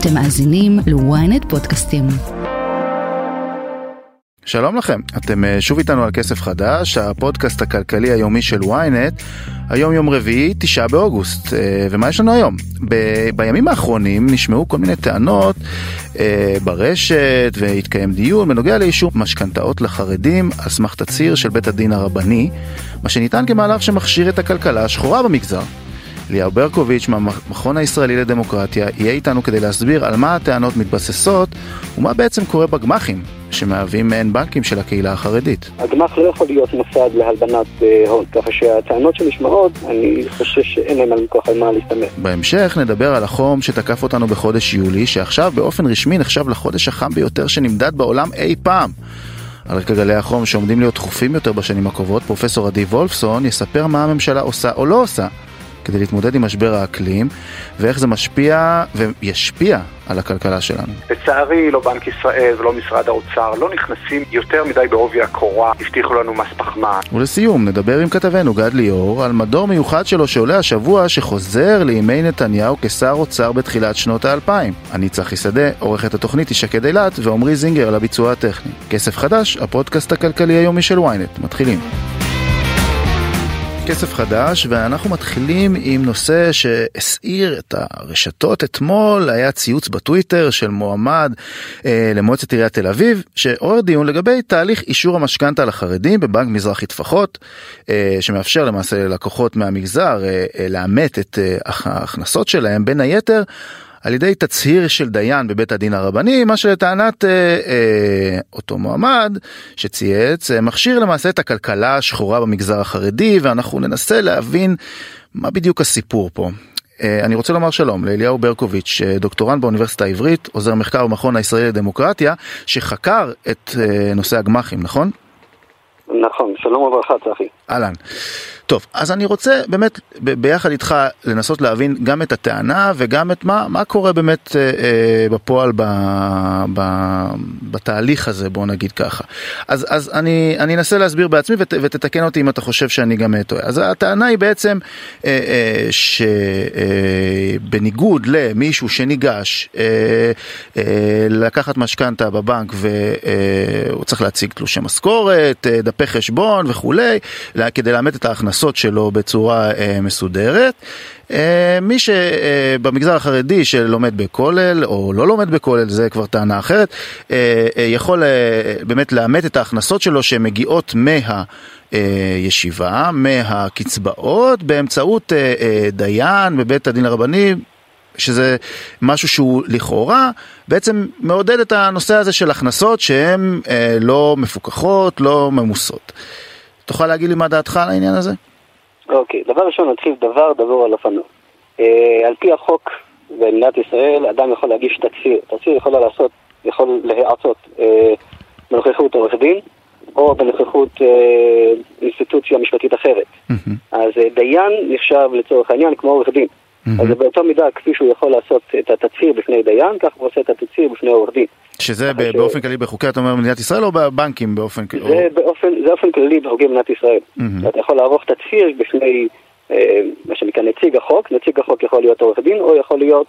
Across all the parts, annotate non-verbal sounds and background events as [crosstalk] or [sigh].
אתם מאזינים ל-ynet פודקאסטים. שלום לכם, אתם אה, שוב איתנו על כסף חדש, הפודקאסט הכלכלי היומי של ynet. היום יום רביעי, תשעה באוגוסט, אה, ומה יש לנו היום? ב- בימים האחרונים נשמעו כל מיני טענות אה, ברשת והתקיים דיון בנוגע לאישור משכנתאות לחרדים על סמך תצהיר של בית הדין הרבני, מה שניתן כמהלך שמכשיר את הכלכלה השחורה במגזר. ליאור ברקוביץ' מהמכון הישראלי לדמוקרטיה יהיה איתנו כדי להסביר על מה הטענות מתבססות ומה בעצם קורה בגמ"חים שמהווים מעין בנקים של הקהילה החרדית. הגמ"ח לא יכול להיות מוסד להלבנת אה, הון, ככה שהטענות שנשמעות, אני חושב שאין להם כל כך על מה להסתמך. בהמשך נדבר על החום שתקף אותנו בחודש יולי, שעכשיו באופן רשמי נחשב לחודש החם ביותר שנמדד בעולם אי פעם. על רקע גלי החום שעומדים להיות דחופים יותר בשנים הקרובות, פרופסור עדי וולפסון יספר מה הממשלה עושה או לא עושה כדי להתמודד עם משבר האקלים, ואיך זה משפיע וישפיע על הכלכלה שלנו. לצערי, לא בנק ישראל ולא משרד האוצר לא נכנסים יותר מדי בעובי הקורה, הבטיחו לנו מס פחמן. ולסיום, נדבר עם כתבנו גד ליאור על מדור מיוחד שלו שעולה השבוע שחוזר לימי נתניהו כשר אוצר בתחילת שנות האלפיים. אני צחי שדה, עורכת התוכנית היא שקד אילת ועמרי זינגר על הביצוע הטכני. כסף חדש, הפודקאסט הכלכלי היומי של ynet. מתחילים. כסף חדש ואנחנו מתחילים עם נושא שהסעיר את הרשתות. אתמול היה ציוץ בטוויטר של מועמד אה, למועצת עיריית תל אביב שעורר דיון לגבי תהליך אישור המשכנתה לחרדים בבנק מזרחי טפחות אה, שמאפשר למעשה ללקוחות מהמגזר אה, אה, לאמת את אה, ההכנסות שלהם. בין היתר על ידי תצהיר של דיין בבית הדין הרבני, מה שלטענת אה, אה, אותו מועמד שצייץ, אה, מכשיר למעשה את הכלכלה השחורה במגזר החרדי, ואנחנו ננסה להבין מה בדיוק הסיפור פה. אה, אני רוצה לומר שלום לאליהו ברקוביץ', אה, דוקטורנט באוניברסיטה העברית, עוזר מחקר במכון הישראלי לדמוקרטיה, שחקר את אה, נושא הגמ"חים, נכון? נכון, שלום וברכה צחי. אהלן. טוב, אז אני רוצה באמת ביחד איתך לנסות להבין גם את הטענה וגם את מה, מה קורה באמת אה, אה, בפועל ב, ב, בתהליך הזה, בוא נגיד ככה. אז, אז אני, אני אנסה להסביר בעצמי ות, ותתקן אותי אם אתה חושב שאני גם טועה. אז הטענה היא בעצם אה, אה, שבניגוד אה, למישהו שניגש אה, אה, לקחת משכנתה בבנק והוא אה, צריך להציג תלושי משכורת, אה, דפי חשבון וכולי, כדי לאמת את ההכנסות. שלו בצורה אה, מסודרת. אה, מי שבמגזר אה, החרדי שלומד בכולל או לא לומד בכולל, זה כבר טענה אחרת, אה, אה, יכול אה, באמת לאמת את ההכנסות שלו שמגיעות מה... ישיבה מהקצבאות באמצעות אה, אה, דיין בבית הדין הרבני שזה משהו שהוא לכאורה בעצם מעודד את הנושא הזה של הכנסות שהן אה, לא מפוקחות, לא ממוסות. תוכל להגיד לי מה דעתך על העניין הזה? אוקיי, דבר ראשון נתחיל דבר דבור על אופנו. אה, על פי החוק במדינת ישראל, אדם יכול להגיש תצהיר. תצהיר יכול לעשות, יכול להיעצות אה, בנוכחות עורך דין, או בנוכחות אה, אינסטיטוציה משפטית אחרת. Mm-hmm. אז אה, דיין נחשב לצורך העניין כמו עורך דין. Mm-hmm. אז באותו מידה כפי שהוא יכול לעשות את התצהיר בפני דיין, כך הוא עושה את התצהיר בפני עורך דין. שזה ב- באופן כללי בחוקי אתה אומר במדינת ישראל או בבנקים באופן כללי? זה באופן, זה באופן כללי בחוקי מדינת ישראל. Mm-hmm. אתה יכול לערוך תצהיר בפני אה, מה שנקרא נציג החוק, נציג החוק יכול להיות עורך דין או יכול להיות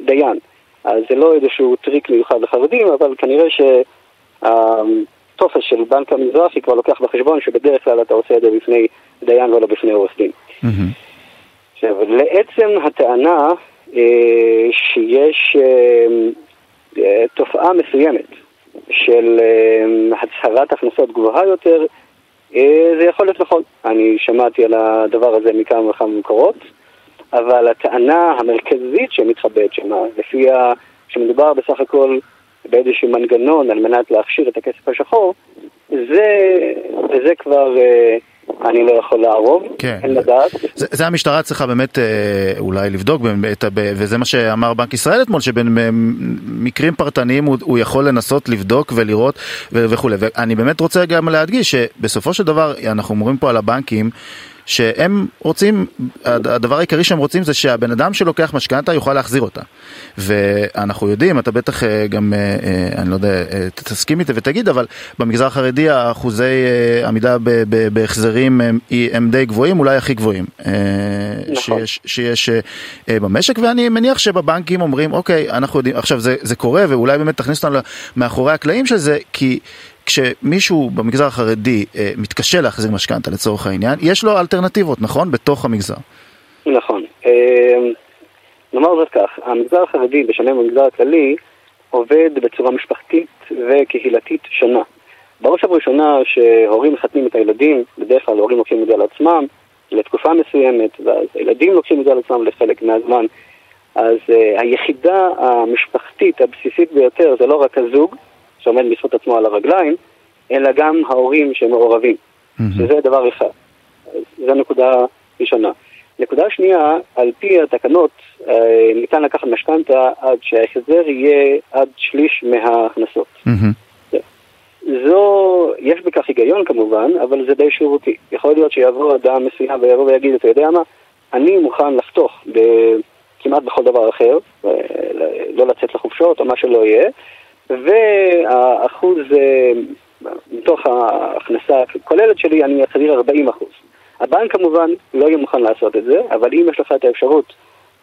דיין. אז זה לא איזשהו טריק מיוחד לחרדים, אבל כנראה שהטופס של בנק המזרחי כבר לוקח בחשבון שבדרך כלל אתה עושה את זה בפני דיין ולא בפני עורך דין. Mm-hmm. עכשיו, לעצם הטענה אה, שיש אה, אה, תופעה מסוימת של אה, הצהרת הכנסות גבוהה יותר, אה, זה יכול להיות נכון. אני שמעתי על הדבר הזה מכמה וכמה מקורות, אבל הטענה המרכזית שמתחבאת שם, לפיה שמדובר בסך הכל באיזשהו מנגנון על מנת להכשיר את הכסף השחור, זה, זה כבר... אה, אני לא יכול לערוב, כן. אין לדעת. זה, זה המשטרה צריכה באמת אה, אולי לבדוק, וזה מה שאמר בנק ישראל אתמול, שבמקרים פרטניים הוא, הוא יכול לנסות לבדוק ולראות וכולי. ואני באמת רוצה גם להדגיש שבסופו של דבר, אנחנו אומרים פה על הבנקים, שהם רוצים, הדבר העיקרי שהם רוצים זה שהבן אדם שלוקח משכנתה יוכל להחזיר אותה. ואנחנו יודעים, אתה בטח גם, אני לא יודע, תסכים איתי ותגיד, אבל במגזר החרדי האחוזי עמידה בהחזרים הם, הם די גבוהים, אולי הכי גבוהים נכון. שיש, שיש במשק, ואני מניח שבבנקים אומרים, אוקיי, אנחנו יודעים, עכשיו זה, זה קורה, ואולי באמת תכניס אותנו מאחורי הקלעים של זה, כי כשמישהו במגזר החרדי אה, מתקשה להחזיר משכנתה לצורך העניין, יש לו אלטרנטיבות, נכון? בתוך המגזר. נכון. אה, נאמר זאת כך, המגזר החרדי, בשונה מהמגזר הכללי, עובד בצורה משפחתית וקהילתית שונה. בראש ובראשונה שהורים מחתנים את הילדים, בדרך כלל הורים לוקחים את זה על עצמם לתקופה מסוימת, ואז הילדים לוקחים את זה על עצמם לחלק מהזמן. אז uh, היחידה המשפחתית הבסיסית ביותר זה לא רק הזוג, שעומד בזכות עצמו על הרגליים, אלא גם ההורים שמעורבים, mm-hmm. שזה דבר אחד. זו נקודה ראשונה. נקודה שנייה, על פי התקנות אה, ניתן לקחת משכנתה עד שההחזר יהיה עד שליש מההכנסות. Mm-hmm. זו, יש בכך היגיון כמובן, אבל זה די שירותי. יכול להיות שיבוא אדם מסוים ויבוא ויגיד, אתה יודע מה, אני מוכן לחתוך כמעט בכל דבר אחר, אה, לא לצאת לחופשות או מה שלא יהיה, והאחוז אה, מתוך ההכנסה הכוללת שלי אני אחזיר 40 אחוז. הבנק כמובן לא יהיה מוכן לעשות את זה, אבל אם יש לך את האפשרות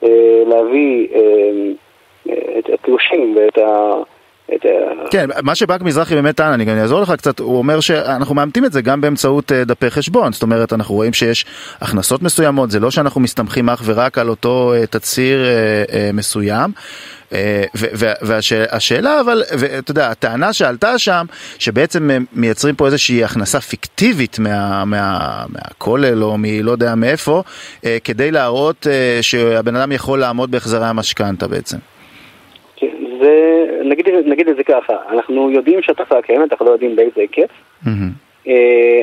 אה, להביא אה, את התלושים ואת ה... כן, מה שבנק מזרחי באמת טען, אני גם אעזור לך קצת, הוא אומר שאנחנו מאמתים את זה גם באמצעות דפי חשבון, זאת אומרת אנחנו רואים שיש הכנסות מסוימות, זה לא שאנחנו מסתמכים אך ורק על אותו תצהיר מסוים. אה, והשאלה אבל, ואתה יודע, הטענה שעלתה שם, שבעצם מייצרים פה איזושהי הכנסה פיקטיבית מה, מה, מהכולל או מלא יודע מאיפה, אה, כדי להראות אה, שהבן אדם יכול לעמוד בהחזרי המשכנתה בעצם. כן, זה, נגיד, נגיד את זה ככה, אנחנו יודעים שהתופעה קיימת, אנחנו לא יודעים באיזה היקף. Mm-hmm.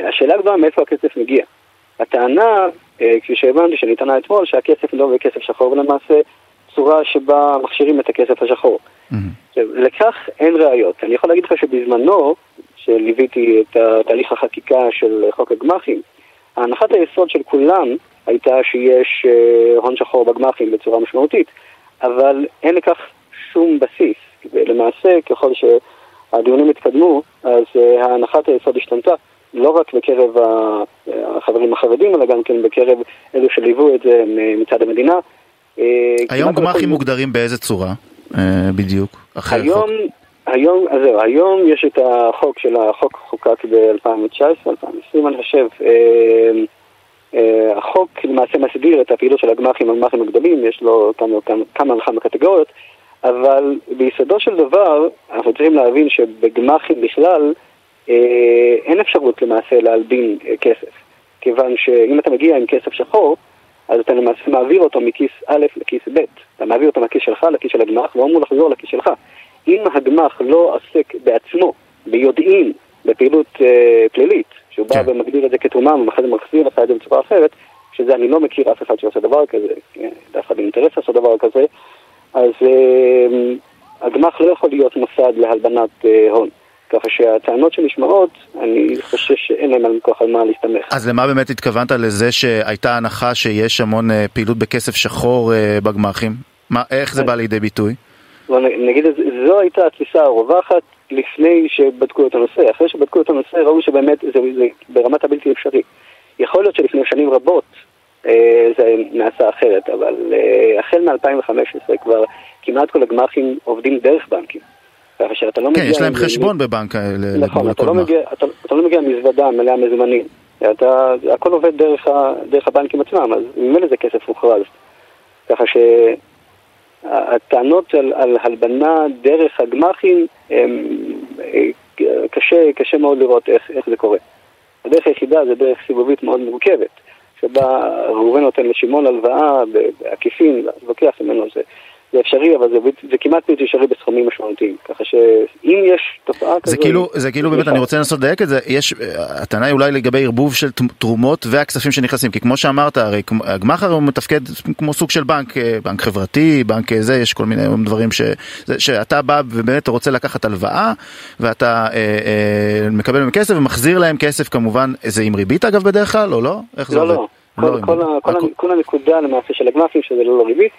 השאלה כבר מאיפה הכסף מגיע. הטענה, כפי שהבנתי, שניתנה אתמול, שהכסף לא בכסף שחור, ולמעשה צורה שבה מכשירים את הכסף השחור. Mm-hmm. לכך אין ראיות. אני יכול להגיד לך שבזמנו, שליוויתי את תהליך החקיקה של חוק הגמ"חים, הנחת היסוד של כולם הייתה שיש אה, הון שחור בגמ"חים בצורה משמעותית, אבל אין לכך שום בסיס. ולמעשה, ככל שהדיונים התקדמו, אז אה, הנחת היסוד השתנתה. לא רק בקרב החברים החרדים, אלא גם כן בקרב אלו שליוו את זה מצד המדינה, אה, היום גמ"חים מוגדרים באיזה צורה אה, בדיוק? היום, היום, אז זהו, היום יש את החוק של החוק חוקק ב-2019, 2020 אני חושב. אה, החוק למעשה מסביר את הפעילות של הגמ"חים, הגמ"חים הגדולים, יש לו כמה, כמה, כמה וכמה קטגוריות, אבל ביסודו של דבר אנחנו צריכים להבין שבגמ"חים בכלל אין אפשרות למעשה להלבין כסף, כיוון שאם אתה מגיע עם כסף שחור, אז אתה למעשה מעביר אותו מכיס א' לכיס ב'. אתה מעביר אותו מהכיס שלך לכיס של הגמ"ח, והוא אמור לחזור לכיס שלך. אם הגמ"ח לא עוסק בעצמו, ביודעין, בפעילות אה, פלילית, שהוא בא כן. ומגדיר את זה כתרומה ואחרי זה מחזיר לך את זה בצורה אחרת, שזה אני לא מכיר אף אחד שעושה דבר כזה, לאף אחד אינטרס לעשות דבר כזה, אז אה, הגמ"ח לא יכול להיות מוסד להלבנת אה, הון. ככה שהטענות שנשמעות, אני חושב שאין להם על כוח על מה להסתמך. אז למה באמת התכוונת לזה שהייתה הנחה שיש המון אה, פעילות בכסף שחור אה, בגמ"חים? מה, איך זה בא לידי ביטוי? נגיד, זו הייתה התפיסה הרווחת לפני שבדקו את הנושא. אחרי שבדקו את הנושא ראו שבאמת זה, זה ברמת הבלתי אפשרי. יכול להיות שלפני שנים רבות אה, זה נעשה אחרת, אבל החל מ-2015 כבר כמעט כל הגמ"חים עובדים דרך בנקים. ככה שאתה לא כן, מגיע... כן, יש להם חשבון בבנק האלה. נכון, אתה לא, מגיע, אתה, אתה לא מגיע מזוודה מלאה מזומנים. אתה, הכל עובד דרך, ה, דרך הבנקים עצמם, אז ממילא זה כסף מוכרז. ככה שהטענות על, על הלבנה דרך הגמ"חים, הם, קשה, קשה מאוד לראות איך, איך זה קורה. הדרך היחידה זה דרך סיבובית מאוד מורכבת, שבה ראובן נותן לשמעון הלוואה בעקיפין, לוקח ממנו זה. זה אפשרי, אבל זה, זה כמעט בלתי אפשרי בסכומים משמעותיים. ככה שאם יש תופעה כזאת... זה כאילו, זה כאילו באמת, אני רוצה לנסות לדייק את זה, יש, הטענה היא אולי לגבי ערבוב של תרומות והכספים שנכנסים, כי כמו שאמרת, הרי הגמ"ח הוא מתפקד כמו סוג של בנק, אה, בנק חברתי, בנק זה, יש כל מיני דברים ש, שאתה בא ובאמת רוצה לקחת הלוואה, ואתה אה, אה, מקבל מהם כסף ומחזיר להם כסף כמובן, זה עם ריבית אגב בדרך כלל, או לא? איך זה לא, עובד? לא. כל, לא כל, כל, הכל... כל הנקודה למעשה של הגמ"חים שזה ללא ריבית,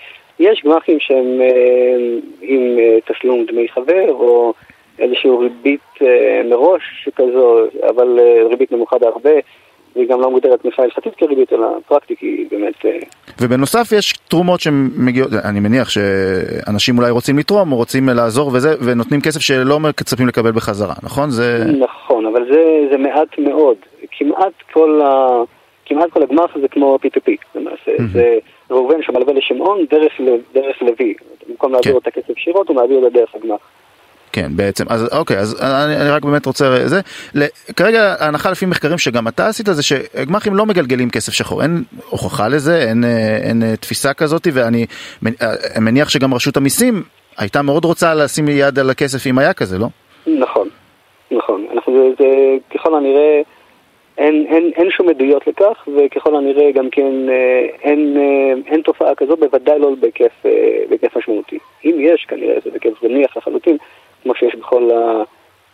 יש גמ"חים שהם אה, עם אה, תשלום דמי חבר או איזושהי ריבית אה, מראש שכזו, אבל ריבית נמוכה בהרבה. והיא גם לא מוגדרת תמיכה הלכתית כריבית, אלא פרקטית היא באמת... ובנוסף יש תרומות שמגיעות, אני מניח שאנשים אולי רוצים לתרום או רוצים לעזור וזה, ונותנים כסף שלא מצפים לקבל בחזרה, נכון? זה... נכון, אבל זה, זה מעט מאוד. כמעט כל, ה... כמעט כל הגמ"ח זה כמו P2P, למעשה. זה ראובן שמלווה לשמעון דרך, לוי. במקום להעביר כן. את הכסף ישירות, הוא מעביר את זה דרך הגמ"ח. כן, בעצם, אז אוקיי, אז אני, אני רק באמת רוצה, זה, כרגע ההנחה לפי מחקרים שגם אתה עשית זה שגמ"חים לא מגלגלים כסף שחור, אין הוכחה לזה, אין, אין, אין תפיסה כזאת, ואני מניח שגם רשות המיסים הייתה מאוד רוצה לשים יד על הכסף אם היה כזה, לא? נכון, נכון, אנחנו, זה, זה ככל הנראה, אין, אין, אין שום עדויות לכך, וככל הנראה גם כן אה, אין, אה, אין תופעה כזאת, בוודאי לא בהיקף, אה, בהיקף משמעותי. אם יש, כנראה זה בהיקף זניח לחלוטין. כמו שיש בכל, ה,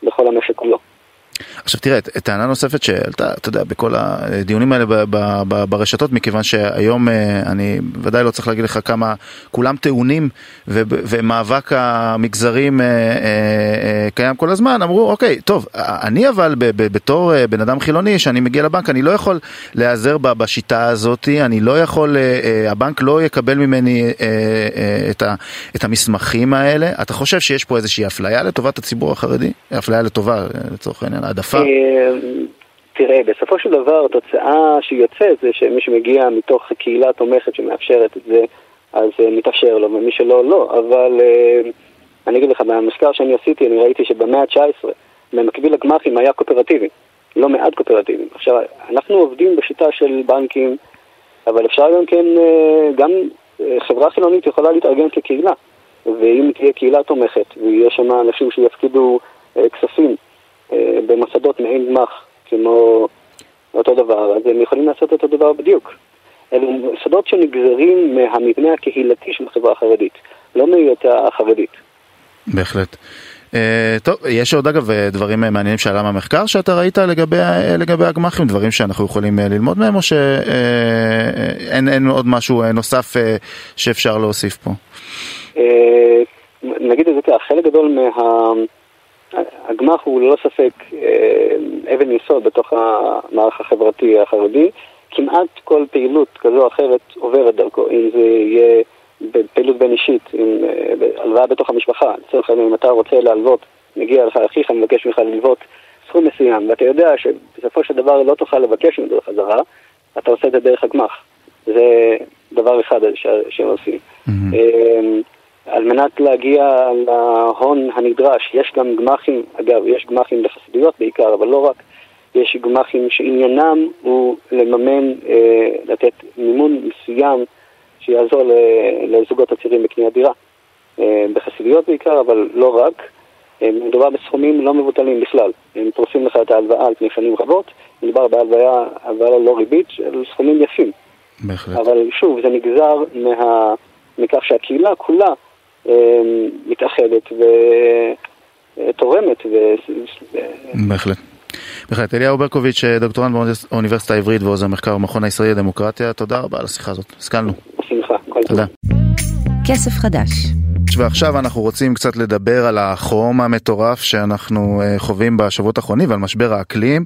בכל המשק כולו. עכשיו תראה, טענה נוספת שעלתה, אתה יודע, בכל הדיונים האלה ב, ב, ב, ברשתות, מכיוון שהיום אה, אני ודאי לא צריך להגיד לך כמה כולם טעונים ו, ומאבק המגזרים אה, אה, קיים כל הזמן, אמרו אוקיי, טוב, אני אבל ב, ב, בתור בן אדם חילוני, שאני מגיע לבנק, אני לא יכול להיעזר בשיטה הזאת, אני לא יכול, הבנק לא יקבל ממני את, ה, את המסמכים האלה. אתה חושב שיש פה איזושהי אפליה לטובת הציבור החרדי? אפליה לטובה לצורך העניין. העדפה? אה, תראה, בסופו של דבר התוצאה שיוצאת זה שמי שמגיע מתוך קהילה תומכת שמאפשרת את זה, אז uh, מתאפשר לו, ומי שלא, לא. אבל uh, אני אגיד לך, במחקר שאני עשיתי, אני ראיתי שבמאה ה-19, במקביל לגמ"חים היה קואופרטיבי, לא מעט קואופרטיבים. עכשיו, אנחנו עובדים בשיטה של בנקים, אבל אפשר גם כן, גם חברה חילונית יכולה להתארגן כקהילה. ואם תהיה קהילה תומכת, ויש שם אנשים שיפקידו כספים אה, במוסדות מעין גמ"ח, כמו אותו דבר, אז הם יכולים לעשות אותו דבר בדיוק. אלו מוסדות שנגזרים מהמבנה הקהילתי של החברה החרדית, לא מהיותה החרדית. בהחלט. Uh, טוב, יש עוד אגב דברים מעניינים שעלה מהמחקר שאתה ראית לגבי, לגבי הגמ"חים, דברים שאנחנו יכולים ללמוד מהם או שאין uh, עוד משהו נוסף uh, שאפשר להוסיף פה? Uh, נגיד את זה ככה, חלק גדול מה... הגמ"ח הוא ללא ספק אה, אבן יסוד בתוך המערך החברתי החרדי. כמעט כל פעילות כזו או אחרת עוברת דרכו, אם זה יהיה פעילות בין אישית, עם אה, הלוואה בתוך המשפחה. לצורך העניין, אם אתה רוצה להלוות, מגיע לך אחיך, מבקש ממך ללוות סכום מסוים, ואתה יודע שבסופו של דבר לא תוכל לבקש ממנו חזרה, אתה עושה את זה דרך הגמ"ח. זה דבר אחד שעושים. Mm-hmm. על מנת להגיע להון הנדרש. יש גם גמ"חים, אגב, יש גמ"חים לחסידויות בעיקר, אבל לא רק. יש גמ"חים שעניינם הוא לממן, אה, לתת מימון מסוים שיעזור לזוגות הצעירים בקניית דירה. אה, בחסידויות בעיקר, אבל לא רק. אה, מדובר בסכומים לא מבוטלים בכלל. הם פורסים לך את ההלוואה על פני שנים רבות. מדובר בהלוואה, הלוואה ללא ריבית, של סכומים יפים. בהחלט. אבל שוב, זה נגזר מה, מכך שהקהילה כולה מתאחדת ותורמת. בהחלט. בהחלט. אליהו ברקוביץ', דוקטורנט באוניברסיטה העברית ועוזר מחקר במכון הישראלי לדמוקרטיה, תודה רבה על השיחה הזאת. השכלנו. בשמחה, כל תודה. כסף חדש. ועכשיו אנחנו רוצים קצת לדבר על החום המטורף שאנחנו אה, חווים בשבועות האחרונים ועל משבר האקלים.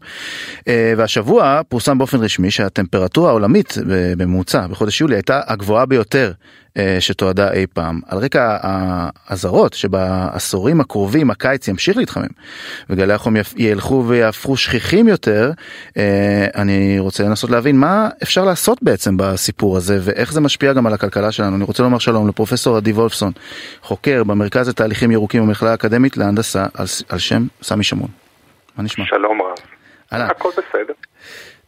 אה, והשבוע פורסם באופן רשמי שהטמפרטורה העולמית בממוצע בחודש יולי הייתה הגבוהה ביותר אה, שתועדה אי פעם על רקע האזהרות שבעשורים הקרובים הקיץ ימשיך להתחמם וגלי החום ילכו ויהפכו שכיחים יותר אה, אני רוצה לנסות להבין מה אפשר לעשות בעצם בסיפור הזה ואיך זה משפיע גם על הכלכלה שלנו אני רוצה לומר שלום לפרופסור עדי וולפסון חוקר במרכז לתהליכים ירוקים במכללה האקדמית להנדסה על, על שם סמי שמון. מה נשמע? שלום רב. הכל בסדר.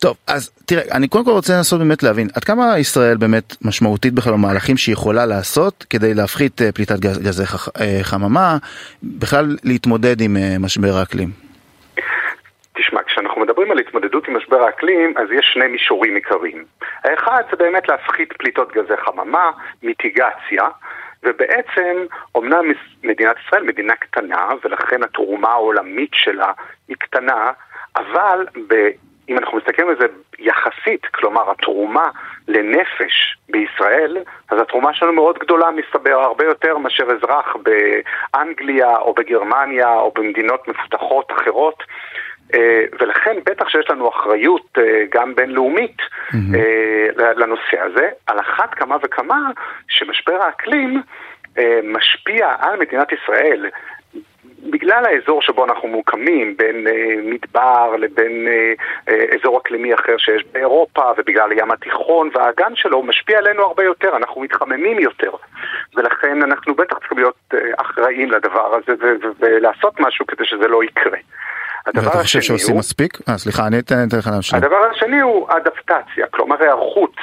טוב, אז תראה, אני קודם כל רוצה לנסות באמת להבין, עד כמה ישראל באמת משמעותית בכלל במהלכים שהיא יכולה לעשות כדי להפחית אה, פליטת גזי אה, חממה, בכלל להתמודד עם אה, משבר האקלים? תשמע, כשאנחנו מדברים על התמודדות עם משבר האקלים, אז יש שני מישורים עיקריים. האחד זה באמת להפחית פליטות גזי חממה, מיטיגציה, ובעצם, אמנם מדינת ישראל מדינה קטנה, ולכן התרומה העולמית שלה היא קטנה, אבל אם אנחנו מסתכלים על זה יחסית, כלומר התרומה לנפש בישראל, אז התרומה שלנו מאוד גדולה, מסתבר, הרבה יותר מאשר אזרח באנגליה או בגרמניה או במדינות מפותחות אחרות. אה, ולכן בטח שיש לנו אחריות אה, גם בינלאומית mm-hmm. לנושא הזה, על אחת כמה וכמה שמשבר האקלים משפיע על מדינת ישראל בגלל האזור שבו אנחנו מוקמים, בין אה, מדבר לבין אה, אה, אזור אקלימי אחר שיש באירופה, ובגלל הים התיכון והאגן שלו, הוא משפיע עלינו הרבה יותר, אנחנו מתחממים יותר. ולכן אנחנו בטח צריכים להיות אה, אחראים לדבר הזה ולעשות משהו כדי שזה לא יקרה. ואתה חושב שעושים מספיק? אה, סליחה, אני אתן לך להמשיך. הדבר השני הוא אדפטציה, כלומר היערכות.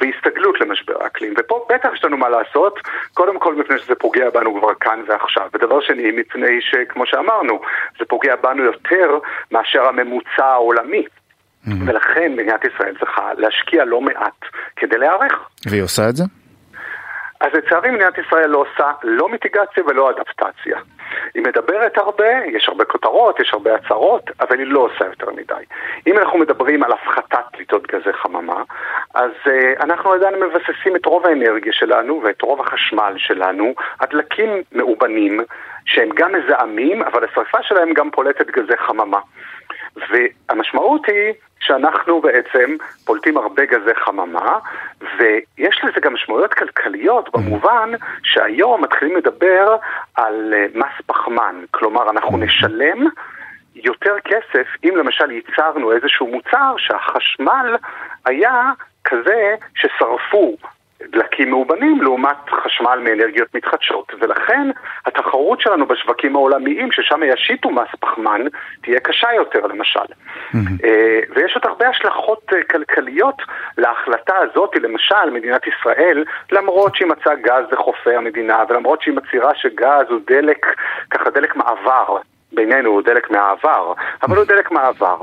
והסתגלות למשבר האקלים. ופה בטח יש לנו מה לעשות, קודם כל מפני שזה פוגע בנו כבר כאן ועכשיו, ודבר שני, מפני שכמו שאמרנו, זה פוגע בנו יותר מאשר הממוצע העולמי. Mm-hmm. ולכן מדינת ישראל צריכה להשקיע לא מעט כדי להיערך. והיא עושה את זה? אז לצערי מדינת ישראל לא עושה לא מיטיגציה ולא אדפטציה. היא מדברת הרבה, יש הרבה כותרות, יש הרבה הצהרות, אבל היא לא עושה יותר מדי. אם אנחנו מדברים על הפחתת פליטות גזי חממה, אז uh, אנחנו עדיין מבססים את רוב האנרגיה שלנו ואת רוב החשמל שלנו על דלקים מאובנים, שהם גם מזהמים, אבל השרפה שלהם גם פולטת גזי חממה. והמשמעות היא שאנחנו בעצם פולטים הרבה גזי חממה, ויש לזה גם משמעויות כלכליות במובן שהיום מתחילים לדבר על אה, מס פחמן, כלומר אנחנו נשלם יותר כסף אם למשל ייצרנו איזשהו מוצר שהחשמל היה כזה ששרפו דלקים מאובנים לעומת חשמל מאנרגיות מתחדשות ולכן התחרות שלנו בשווקים העולמיים ששם ישיתו מס פחמן תהיה קשה יותר למשל mm-hmm. ויש עוד הרבה השלכות אה, כלכליות להחלטה הזאת למשל מדינת ישראל למרות שהיא מצאה גז לחופי המדינה ולמרות שהיא מצהירה שגז הוא דלק ככה דלק מעבר בינינו הוא דלק מהעבר, אבל הוא דלק מעבר.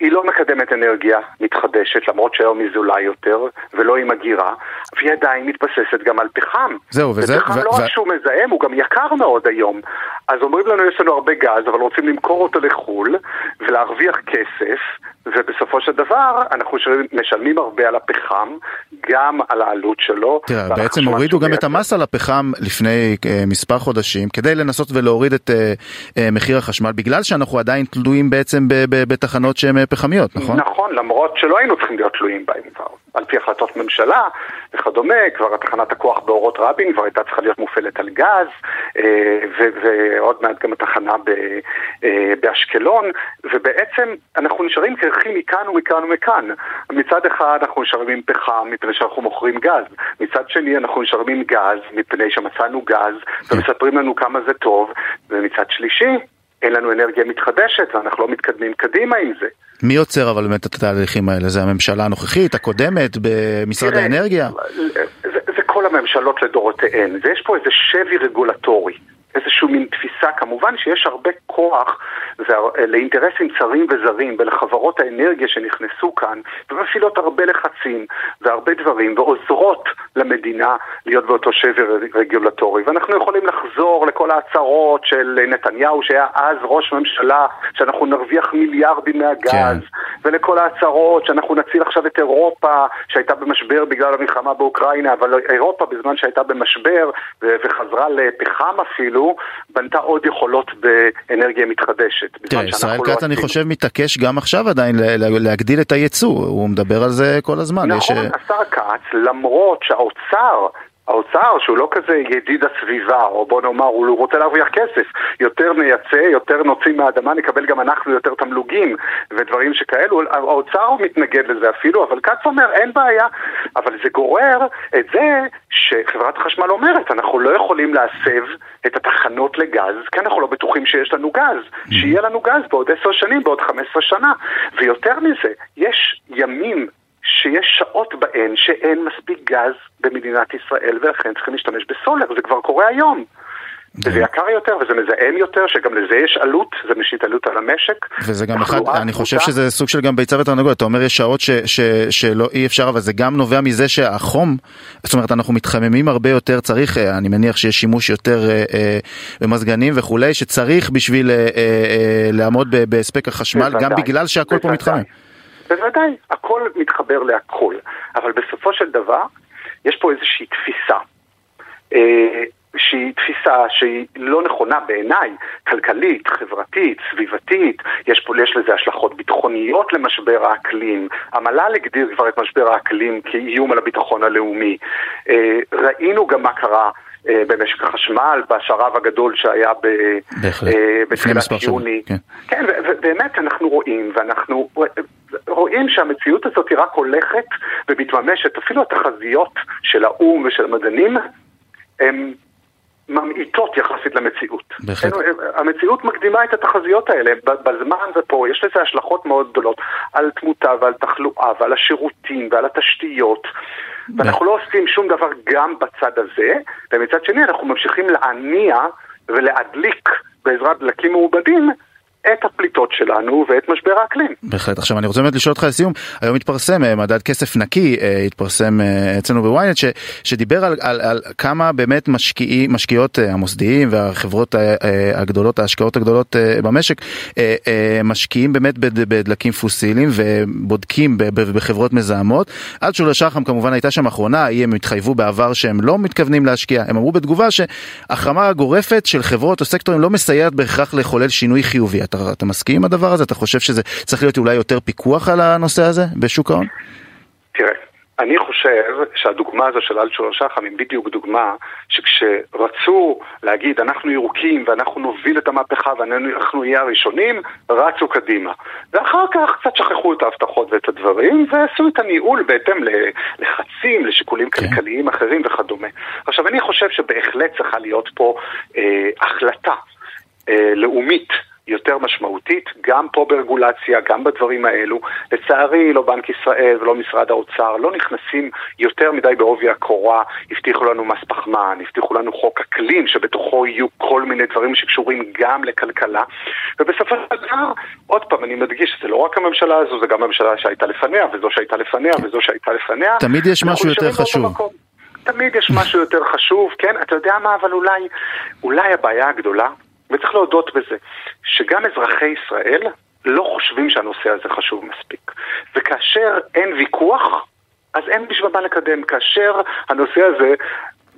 היא לא מקדמת אנרגיה מתחדשת, למרות שהיום היא זולה יותר, ולא עם הגירה, והיא עדיין מתבססת גם על פחם. זהו, וזה... ופחם ו- לא רק ו- שהוא מזהם, הוא גם יקר מאוד היום. אז אומרים לנו, יש לנו הרבה גז, אבל רוצים למכור אותו לחו"ל, ולהרוויח כסף, ובסופו של דבר אנחנו משלמים הרבה על הפחם, גם על העלות שלו. תראה, בעצם הורידו גם את המס על הפחם לפני uh, מספר חודשים, כדי לנסות ולהוריד את uh, uh, מחיר החשמל, בגלל שאנחנו עדיין תלויים בעצם בתחנות שהן פחמיות, נכון? נכון, למרות שלא היינו צריכים להיות תלויים בהן כבר. על פי החלטות ממשלה וכדומה, כבר תחנת הכוח באורות רבין כבר הייתה צריכה להיות מופעלת על גז, ועוד מעט גם התחנה באשקלון, ובעצם אנחנו נשארים קרחים מכאן ומכאן ומכאן. מצד אחד אנחנו נשארים עם פחם מפני שאנחנו מוכרים גז, מצד שני אנחנו נשארים עם גז מפני שמצאנו גז ומספרים לנו כמה זה טוב, ומצד שלישי אין לנו אנרגיה מתחדשת ואנחנו לא מתקדמים קדימה עם זה. מי יוצר אבל באמת את התהליכים האלה? זה הממשלה הנוכחית, הקודמת, במשרד תראה, האנרגיה? זה, זה כל הממשלות לדורותיהן, ויש פה איזה שבי רגולטורי. איזשהו מין תפיסה, כמובן שיש הרבה כוח לאינטרסים צרים וזרים ולחברות האנרגיה שנכנסו כאן ומפעילות הרבה לחצים והרבה דברים ועוזרות למדינה להיות באותו שבר רגולטורי ואנחנו יכולים לחזור לכל ההצהרות של נתניהו שהיה אז ראש ממשלה שאנחנו נרוויח מיליארדים מהגז כן. ולכל ההצהרות שאנחנו נציל עכשיו את אירופה שהייתה במשבר בגלל המלחמה באוקראינה אבל אירופה בזמן שהייתה במשבר וחזרה לפחם אפילו בנתה עוד יכולות באנרגיה מתחדשת. תראה, ישראל לא כץ אני חושב מתעקש גם עכשיו עדיין להגדיל את הייצוא, הוא מדבר על זה כל הזמן. נכון, יש... השר כץ, למרות שהאוצר האוצר, שהוא לא כזה ידיד הסביבה, או בוא נאמר, הוא רוצה להרוויח כסף. יותר נייצא, יותר נוציא מהאדמה, נקבל גם אנחנו יותר תמלוגים ודברים שכאלו. האוצר מתנגד לזה אפילו, אבל כץ אומר, אין בעיה. אבל זה גורר את זה שחברת החשמל אומרת, אנחנו לא יכולים להסב את התחנות לגז, כי אנחנו לא בטוחים שיש לנו גז. שיהיה לנו גז בעוד עשר שנים, בעוד חמש עשרה שנה. ויותר מזה, יש ימים שיש שעות בהן שאין מספיק גז במדינת ישראל ולכן צריכים להשתמש בסולר, זה כבר קורה היום. וזה יקר יותר וזה מזהם יותר, שגם לזה יש עלות, זה משית עלות על המשק. וזה גם אחד, אני חושב שזה סוג של גם ביצה ותרנגולת, אתה אומר יש שעות ש, ש, שלא אי אפשר, אבל זה גם נובע מזה שהחום, זאת אומרת אנחנו מתחממים הרבה יותר, צריך, אה, אני מניח שיש שימוש יותר אה, אה, במזגנים וכולי, שצריך בשביל אה, אה, לעמוד בהספק החשמל, גם בגלל שהכל פה מתחמם. בוודאי, הכל מתחבר להכל. אבל בסופו של דבר, יש פה איזושהי תפיסה. אה, שהיא תפיסה שהיא לא נכונה בעיניי, כלכלית, חברתית, סביבתית, יש, פה, יש לזה השלכות ביטחוניות למשבר האקלים, המל"ל הגדיר כבר את משבר האקלים כאיום על הביטחון הלאומי, אה, ראינו גם מה קרה אה, במשק החשמל, בשרב הגדול שהיה ב, אה, בתחילת יוני. כן, כן ובאמת אנחנו רואים, ואנחנו רואים שהמציאות הזאת היא רק הולכת ומתממשת, אפילו התחזיות של האו"ם ושל המדענים הן ממעיטות יחסית למציאות. בהחלט. המציאות מקדימה את התחזיות האלה, בזמן ופה, יש לזה השלכות מאוד גדולות על תמותה ועל תחלואה ועל השירותים ועל התשתיות. ואנחנו לא עושים שום דבר גם בצד הזה, ומצד שני אנחנו ממשיכים להניע ולהדליק בעזרת דלקים מעובדים את הפליטות שלנו ואת משבר האקלים. בהחלט. עכשיו אני רוצה באמת לשאול אותך לסיום, היום התפרסם אה, מדד כסף נקי, אה, התפרסם אה, אצלנו בוויינט, שדיבר על, על, על כמה באמת משקיעי, משקיעות המוסדיים והחברות הגדולות, ההשקעות הגדולות במשק, משקיעים באמת בדלקים פוסיליים ובודקים בחברות מזהמות. עד שולה שחם כמובן הייתה שם אחרונה, הם התחייבו בעבר שהם לא מתכוונים להשקיע, הם אמרו בתגובה שהחרמה גורפת של חברות או סקטורים לא מסייעת בהכרח לחולל שינוי חיובי. אתה, אתה מסכים עם הדבר הזה? אתה חושב שזה צריך להיות אולי יותר פיקוח על הנושא הזה בשוק ההון? תראה, אני חושב שהדוגמה הזו של אלצ'ולר שחם היא בדיוק דוגמה שכשרצו להגיד אנחנו ירוקים ואנחנו נוביל את המהפכה ואנחנו נהיה הראשונים, רצו קדימה. ואחר כך קצת שכחו את ההבטחות ואת הדברים ועשו את הניהול בהתאם ללחצים, לשיקולים כן. כלכליים אחרים וכדומה. עכשיו אני חושב שבהחלט צריכה להיות פה אה, החלטה אה, לאומית יותר משמעותית, גם פה ברגולציה, גם בדברים האלו. לצערי, לא בנק ישראל ולא משרד האוצר לא נכנסים יותר מדי בעובי הקורה. הבטיחו לנו מס פחמן, הבטיחו לנו חוק אקלים, שבתוכו יהיו כל מיני דברים שקשורים גם לכלכלה. ובסופו של דבר, עוד פעם, אני מדגיש, זה לא רק הממשלה הזו, זה גם הממשלה שהייתה לפניה, וזו שהייתה לפניה, וזו שהייתה לפניה. תמיד יש משהו יותר חשוב. תמיד יש משהו יותר חשוב, כן? אתה יודע מה, אבל אולי, אולי הבעיה הגדולה וצריך להודות בזה, שגם אזרחי ישראל לא חושבים שהנושא הזה חשוב מספיק. וכאשר אין ויכוח, אז אין בשביל מה לקדם. כאשר הנושא הזה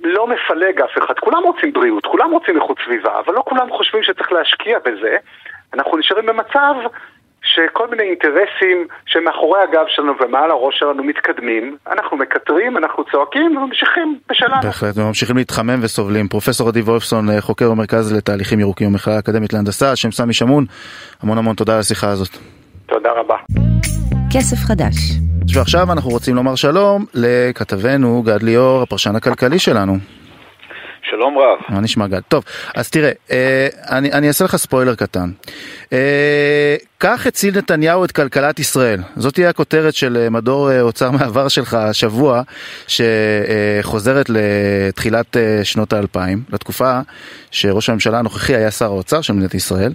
לא מפלג אף אחד, כולם רוצים בריאות, כולם רוצים איכות סביבה, אבל לא כולם חושבים שצריך להשקיע בזה, אנחנו נשארים במצב שכל מיני אינטרסים שמאחורי הגב שלנו ומעל הראש שלנו מתקדמים, אנחנו מקטרים, אנחנו צועקים וממשיכים בשלנו. בהחלט, וממשיכים להתחמם וסובלים. פרופסור עדי וולפסון, אה, חוקר במרכז לתהליכים ירוקים במכללה האקדמית להנדסה, השם סמי שמון, המון המון תודה על השיחה הזאת. תודה רבה. כסף חדש. ועכשיו אנחנו רוצים לומר שלום לכתבנו גד ליאור, הפרשן הכלכלי שלנו. שלום רב. מה נשמע גד? טוב, אז תראה, אה, אני, אני אעשה לך ספוילר קטן. אה, כך הציל נתניהו את כלכלת ישראל. זאת תהיה הכותרת של אה, מדור אה, אוצר [laughs] מעבר שלך השבוע, שחוזרת לתחילת אה, שנות האלפיים, לתקופה שראש הממשלה הנוכחי היה שר האוצר של מדינת ישראל,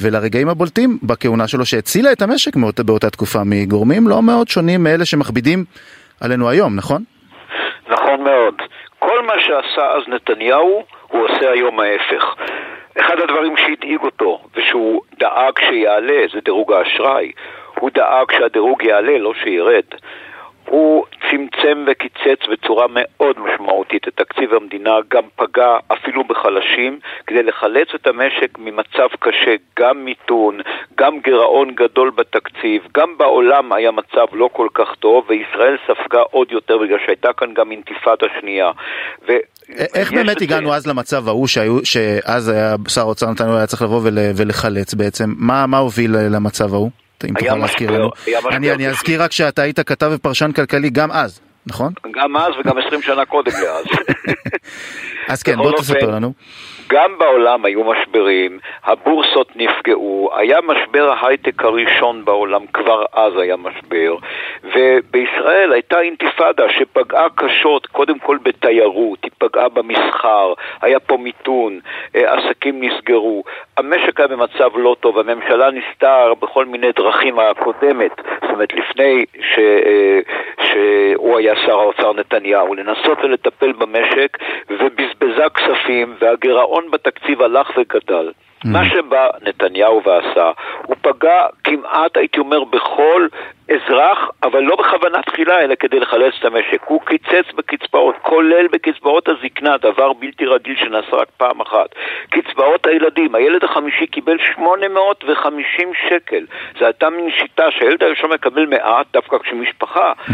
ולרגעים הבולטים בכהונה שלו שהצילה את המשק באותה תקופה מגורמים לא מאוד שונים מאלה שמכבידים עלינו היום, נכון? נכון מאוד. מה שעשה אז נתניהו, הוא עושה היום ההפך. אחד הדברים שהדאיג אותו, ושהוא דאג שיעלה, זה דירוג האשראי. הוא דאג שהדירוג יעלה, לא שירד. הוא צמצם וקיצץ בצורה מאוד משמעותית את תקציב המדינה, גם פגע אפילו בחלשים, כדי לחלץ את המשק ממצב קשה, גם מיתון, גם גירעון גדול בתקציב, גם בעולם היה מצב לא כל כך טוב, וישראל ספגה עוד יותר בגלל שהייתה כאן גם אינתיפאדה שנייה. ו... איך באמת הגענו אז למצב ההוא שהיו, שאז היה שר האוצר נתניהו היה צריך לבוא ולחלץ בעצם? מה, מה הוביל למצב ההוא? אם תוכל להזכיר לנו. אני, אני אזכיר רק שאתה היית כתב ופרשן כלכלי גם אז, נכון? גם אז וגם 20 שנה קודם לאז. [laughs] אז כן, בוא תספר לנו. גם בעולם היו משברים, הבורסות נפגעו, היה משבר ההייטק הראשון בעולם, כבר אז היה משבר, ובישראל הייתה אינתיפאדה שפגעה קשות, קודם כל בתיירות, היא פגעה במסחר, היה פה מיתון, אה, עסקים נסגרו, המשק היה במצב לא טוב, הממשלה ניסתה בכל מיני דרכים הקודמת, זאת אומרת לפני ש, אה, שהוא היה שר האוצר נתניהו, לנסות ולטפל במשק, ובזבזה כספים, והגירעון בתקציב הלך וגדל. Mm. מה שבא נתניהו ועשה, הוא פגע כמעט, הייתי אומר, בכל אזרח, אבל לא בכוונה תחילה, אלא כדי לחלץ את המשק. הוא קיצץ בקצבאות, כולל בקצבאות הזקנה, דבר בלתי רגיל שנעשה רק פעם אחת. קצבאות הילדים, הילד החמישי קיבל 850 שקל. זו הייתה מין שיטה שהילד הראשון מקבל מעט, דווקא כשמשפחה, mm-hmm.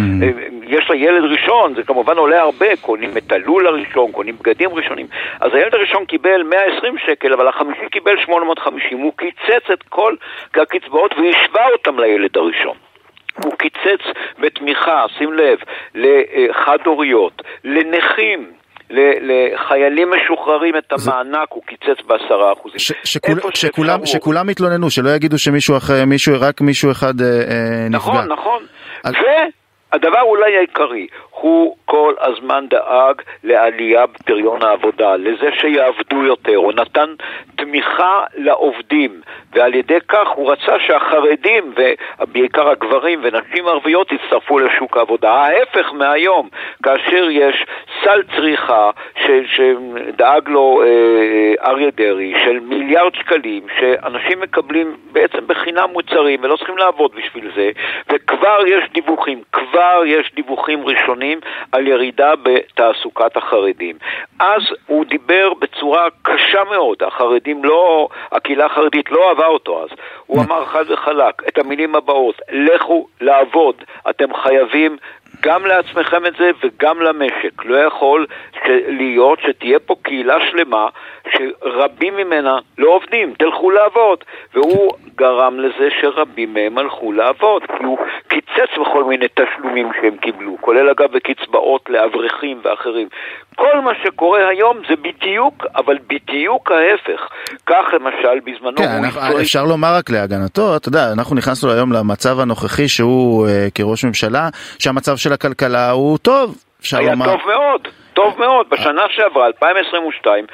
יש לה ילד ראשון, זה כמובן עולה הרבה, קונים את הלול הראשון, קונים בגדים ראשונים. אז הילד הראשון קיבל 120 שקל, אבל החמישי קיבל 850. הוא קיצץ את כל הקצבאות והשווה אותם לילד הראשון. הוא קיצץ בתמיכה, שים לב, לחד-הוריות, לנכים, לחיילים משוחררים את המענק הוא קיצץ בעשרה אחוזים. שכולם התלוננו, שלא יגידו שמישהו אחר, מישהו, רק מישהו אחד אה, אה, נפגע. נכון, נכון. והדבר אולי העיקרי, הוא כל הזמן דאג לעלייה בפריון העבודה, לזה שיעבדו יותר, הוא נתן תמיכה לעובדים, ועל ידי כך הוא רצה שהחרדים, ובעיקר הגברים ונשים ערביות, יצטרפו לשוק העבודה. ההפך מהיום, כאשר יש סל צריכה ש, שדאג לו אה, אריה דרעי, של מיליארד שקלים, שאנשים מקבלים בעצם בחינם מוצרים ולא צריכים לעבוד בשביל זה, וכבר יש דיווחים, כבר יש דיווחים ראשונים שנים על ירידה בתעסוקת החרדים. אז הוא דיבר בצורה קשה מאוד, החרדים לא, הקהילה החרדית לא אהבה אותו אז. הוא אמר חד וחלק את המילים הבאות, לכו לעבוד, אתם חייבים גם לעצמכם את זה וגם למשק. לא יכול להיות שתהיה פה קהילה שלמה שרבים ממנה לא עובדים, תלכו לעבוד. והוא גרם לזה שרבים מהם הלכו לעבוד, כי הוא קיצץ בכל מיני תשלומים שהם קיבלו, כולל אגב בקצבאות לאברכים ואחרים. כל מה שקורה היום זה בדיוק, אבל בדיוק ההפך. כך למשל בזמנו... כן, אנחנו, אפשר לומר רק להגנתו, אתה יודע, אנחנו נכנסנו היום למצב הנוכחי שהוא אה, כראש ממשלה, שהמצב של הכלכלה הוא טוב. היה לומר... טוב מאוד. טוב מאוד. בשנה שעברה, 2022,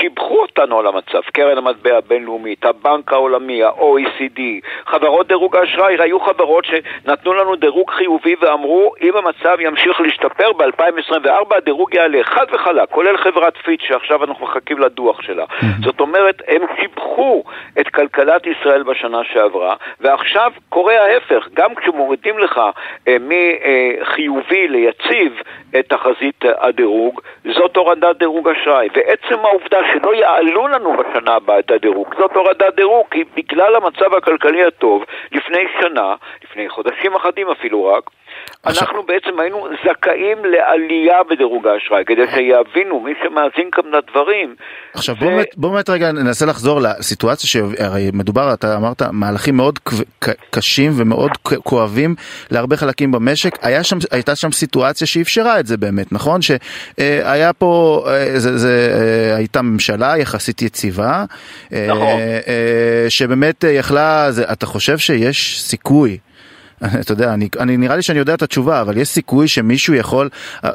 שיבחו אותנו על המצב. קרן המטבע הבינלאומית, הבנק העולמי, ה-OECD, חברות דירוג האשראי, היו חברות שנתנו לנו דירוג חיובי ואמרו, אם המצב ימשיך להשתפר ב-2024, הדירוג יעלה חד וחלק, כולל חברת פיץ' שעכשיו אנחנו מחכים לדוח שלה. זאת אומרת, הם שיבחו את כלכלת ישראל בשנה שעברה, ועכשיו קורה ההפך, גם כשמורידים לך אה, מחיובי ליציב את תחזית הדירוג. דירוג, זאת הורדת דירוג אשראי. ועצם העובדה שלא יעלו לנו בשנה הבאה את הדירוג, זאת הורדת דירוג, כי בגלל המצב הכלכלי הטוב, לפני שנה, לפני חודשים אחדים אפילו רק, עכשיו... אנחנו בעצם היינו זכאים לעלייה בדירוג האשראי, כדי שיבינו, מי שמאזין כאן לדברים. עכשיו ו... בוא, באמת, רגע ננסה לחזור לסיטואציה שהרי מדובר, אתה אמרת, מהלכים מאוד קשים ומאוד כואבים להרבה חלקים במשק. היה שם, הייתה שם סיטואציה שאפשרה את זה באמת, נכון? שהיה פה, אה, זה, זה, אה, הייתה ממשלה יחסית יציבה. נכון. אה, שבאמת יכלה, זה, אתה חושב שיש סיכוי [laughs] אתה יודע, אני, אני נראה לי שאני יודע את התשובה, אבל יש סיכוי שמישהו יכול,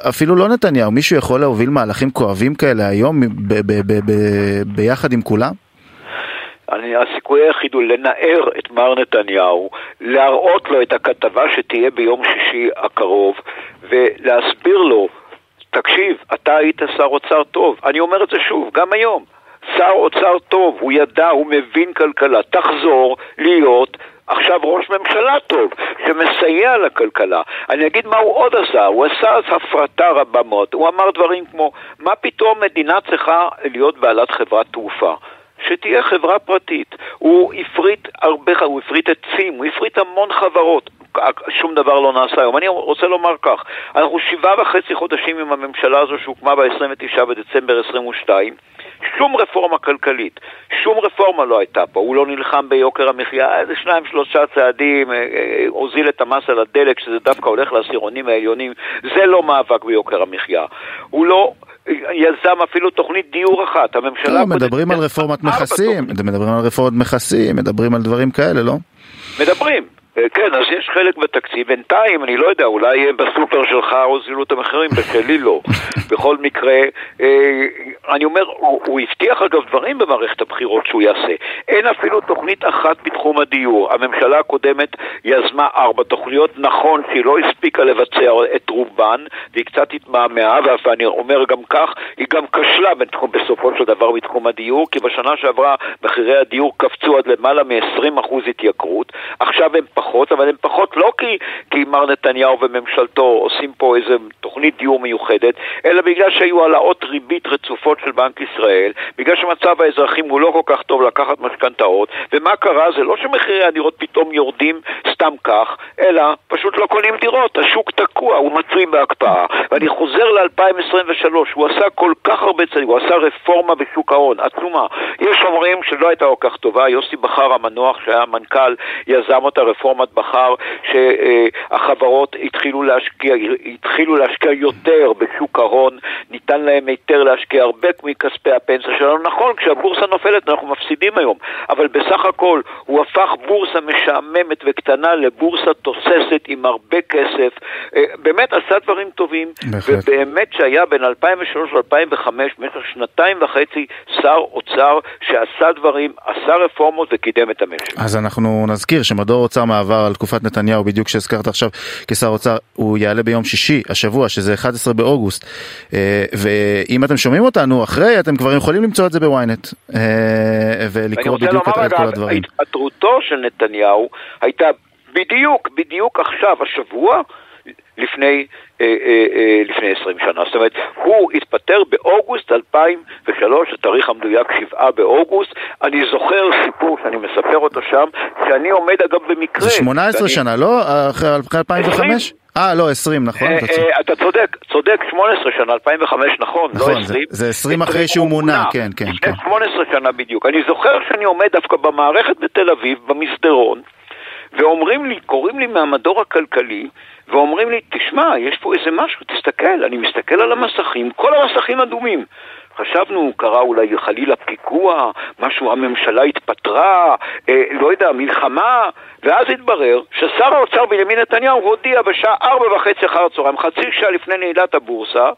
אפילו לא נתניהו, מישהו יכול להוביל מהלכים כואבים כאלה היום ב, ב, ב, ב, ביחד עם כולם? אני, הסיכוי היחיד הוא לנער את מר נתניהו, להראות לו את הכתבה שתהיה ביום שישי הקרוב, ולהסביר לו, תקשיב, אתה היית שר אוצר טוב. אני אומר את זה שוב, גם היום. שר אוצר טוב, הוא ידע, הוא מבין כלכלה. תחזור להיות עכשיו ראש ממשלה טוב, שמסייע לכלכלה. אני אגיד מה הוא עוד עשה, הוא עשה אז הפרטה רבה מאוד. הוא אמר דברים כמו, מה פתאום מדינה צריכה להיות בעלת חברת תעופה? שתהיה חברה פרטית. הוא הפריט הרבה, הוא הפריט עצים, הוא הפריט המון חברות. שום דבר לא נעשה היום. אני רוצה לומר כך, אנחנו שבעה וחצי חודשים עם הממשלה הזו שהוקמה ב-29 בדצמבר 22, שום רפורמה כלכלית, שום רפורמה לא הייתה פה, הוא לא נלחם ביוקר המחיה, איזה שניים שלושה צעדים, אה, אה, הוזיל את המס על הדלק שזה דווקא הולך לעשירונים העליונים, זה לא מאבק ביוקר המחיה. הוא לא יזם אפילו תוכנית דיור אחת, הממשלה... לא, מדברים על רפורמת מכסים, מדברים על רפורמת מכסים, מדברים על דברים כאלה, לא? מדברים, אה, כן, אז יש חלק בתקציב. בינתיים, אני לא יודע, אולי בסופר שלך הוזילו את המחירים, בשלי לא. [laughs] בכל מקרה, אה, אני אומר, הוא, הוא הבטיח אגב דברים במערכת הבחירות שהוא יעשה. אין אפילו תוכנית אחת בתחום הדיור. הממשלה הקודמת יזמה ארבע תוכניות. נכון שהיא לא הספיקה לבצע את רובן, והיא קצת התמהמהה, ואני אומר גם כך, היא גם כשלה בתחום, בסופו של דבר בתחום הדיור, כי בשנה שעברה מחירי הדיור קפצו עד למעלה מ-20% התייקרות. עכשיו הם פחות... פחות, אבל הן פחות לא כי, כי מר נתניהו וממשלתו עושים פה איזה תוכנית דיור מיוחדת, אלא בגלל שהיו העלאות ריבית רצופות של בנק ישראל, בגלל שמצב האזרחים הוא לא כל כך טוב לקחת משכנתאות, ומה קרה? זה לא שמחירי הדירות פתאום יורדים סתם כך, אלא פשוט לא קונים דירות, השוק תקוע, הוא מצוי בהקפאה. ואני חוזר ל-2023, הוא עשה כל כך הרבה צעדים, הוא עשה רפורמה בשוק ההון, עצומה. יש אומרים שלא הייתה כל כך טובה, יוסי בכר המנוח, שהיה מנכ"ל, יזם אותה רפורמת בכר, שהחברות התחילו להשקיע, התחילו להשקיע יותר בשוק ההון, ניתן להם היתר להשקיע הרבה מכספי הפנסיה שלנו. נכון, כשהבורסה נופלת אנחנו מפסידים היום, אבל בסך הכל הוא הפך בורסה משעממת וקטנה לבורסה תוססת עם הרבה כסף. אה, באמת עשה דברים טובים, בהחלט. ובאמת שהיה בין 2003 ל-2005, במשך שנתיים וחצי, שר אוצר שעשה דברים, עשה רפורמות וקידם את המשק. אז אנחנו נזכיר שמדור אוצר מעבר על תקופת נתניהו, בדיוק שהזכרת עכשיו כשר אוצר, הוא יעלה ביום שישי השבוע, שזה 11 באוגוסט. אה, ואם אתם שומעים אותנו אחרי, אתם כבר יכולים למצוא את זה בוויינט, אה, ולקרוא בדיוק את כל הדברים. התפטרותו של נתניהו הייתה בדיוק, בדיוק עכשיו, השבוע, לפני, אה, אה, אה, לפני 20 שנה. זאת אומרת, הוא התפטר באוגוסט 2003, התאריך המדויק 7 באוגוסט. אני זוכר סיפור שאני מספר אותו שם, שאני עומד אגב במקרה. זה 18 ואני... שנה, לא? אחרי 2005? אה, לא, 20, נכון? אה, אה, אתה צודק, צודק, 18 שנה, 2005, נכון, לא 20. נכון, זה 20 אחרי שהוא מונה, כן, כן. לפני 18 שנה בדיוק. אני זוכר שאני עומד דווקא במערכת בתל אביב, במסדרון, ואומרים לי, קוראים לי מהמדור הכלכלי, ואומרים לי, תשמע, יש פה איזה משהו, תסתכל, אני מסתכל על המסכים, כל המסכים אדומים. חשבנו, קרה אולי חלילה פיגוע, משהו, הממשלה התפטרה, אה, לא יודע, מלחמה, ואז התברר ששר האוצר בנימין נתניהו הודיע בשעה ארבע וחצי אחר הצהריים, חצי שעה לפני נעילת הבורסה,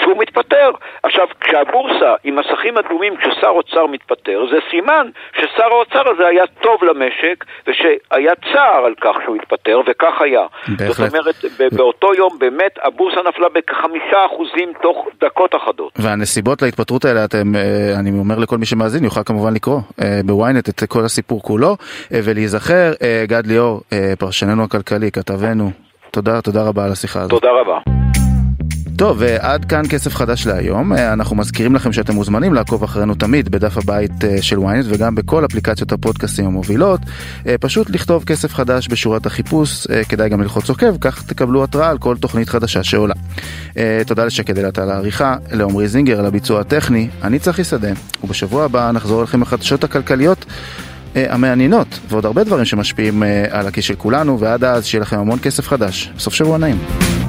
שהוא מתפטר. עכשיו, כשהבורסה עם מסכים אדומים, כששר אוצר מתפטר, זה סימן ששר האוצר הזה היה טוב למשק, ושהיה צער על כך שהוא התפטר, וכך היה. בהחלט. זאת אומרת, באותו יום באמת הבורסה נפלה בכחמישה אחוזים תוך דקות אחדות. והנסיבות להתפטרות האלה, אתם, אה, אני אומר לכל מי שמאזין, יוכל כמובן לקרוא אה, בוויינט את כל הסיפור כולו, אה, ולהיזכר, גד ליאור, פרשננו הכלכלי, כתבנו, תודה, תודה רבה על השיחה הזאת. תודה רבה. טוב, ועד כאן כסף חדש להיום. אה, אנחנו מזכירים לכם שאתם מוזמנים לעקוב אחרינו תמיד בדף הבית אה, של ynet וגם בכל אפליקציות הפודקאסטים המובילות. אה, פשוט לכתוב כסף חדש בשורת החיפוש, כדאי גם ללחוץ עוקב, כך תקבלו התראה על כל תוכנית חדשה שעולה. תודה לשקד אלת על העריכה, לעמרי זינגר על הביצוע הטכני, אני צחי שדה, ובשבוע הבא נחזור לכם החדשות הכלכליות. המעניינות ועוד הרבה דברים שמשפיעים על הכיס של כולנו ועד אז שיהיה לכם המון כסף חדש. סוף שבוע נעים.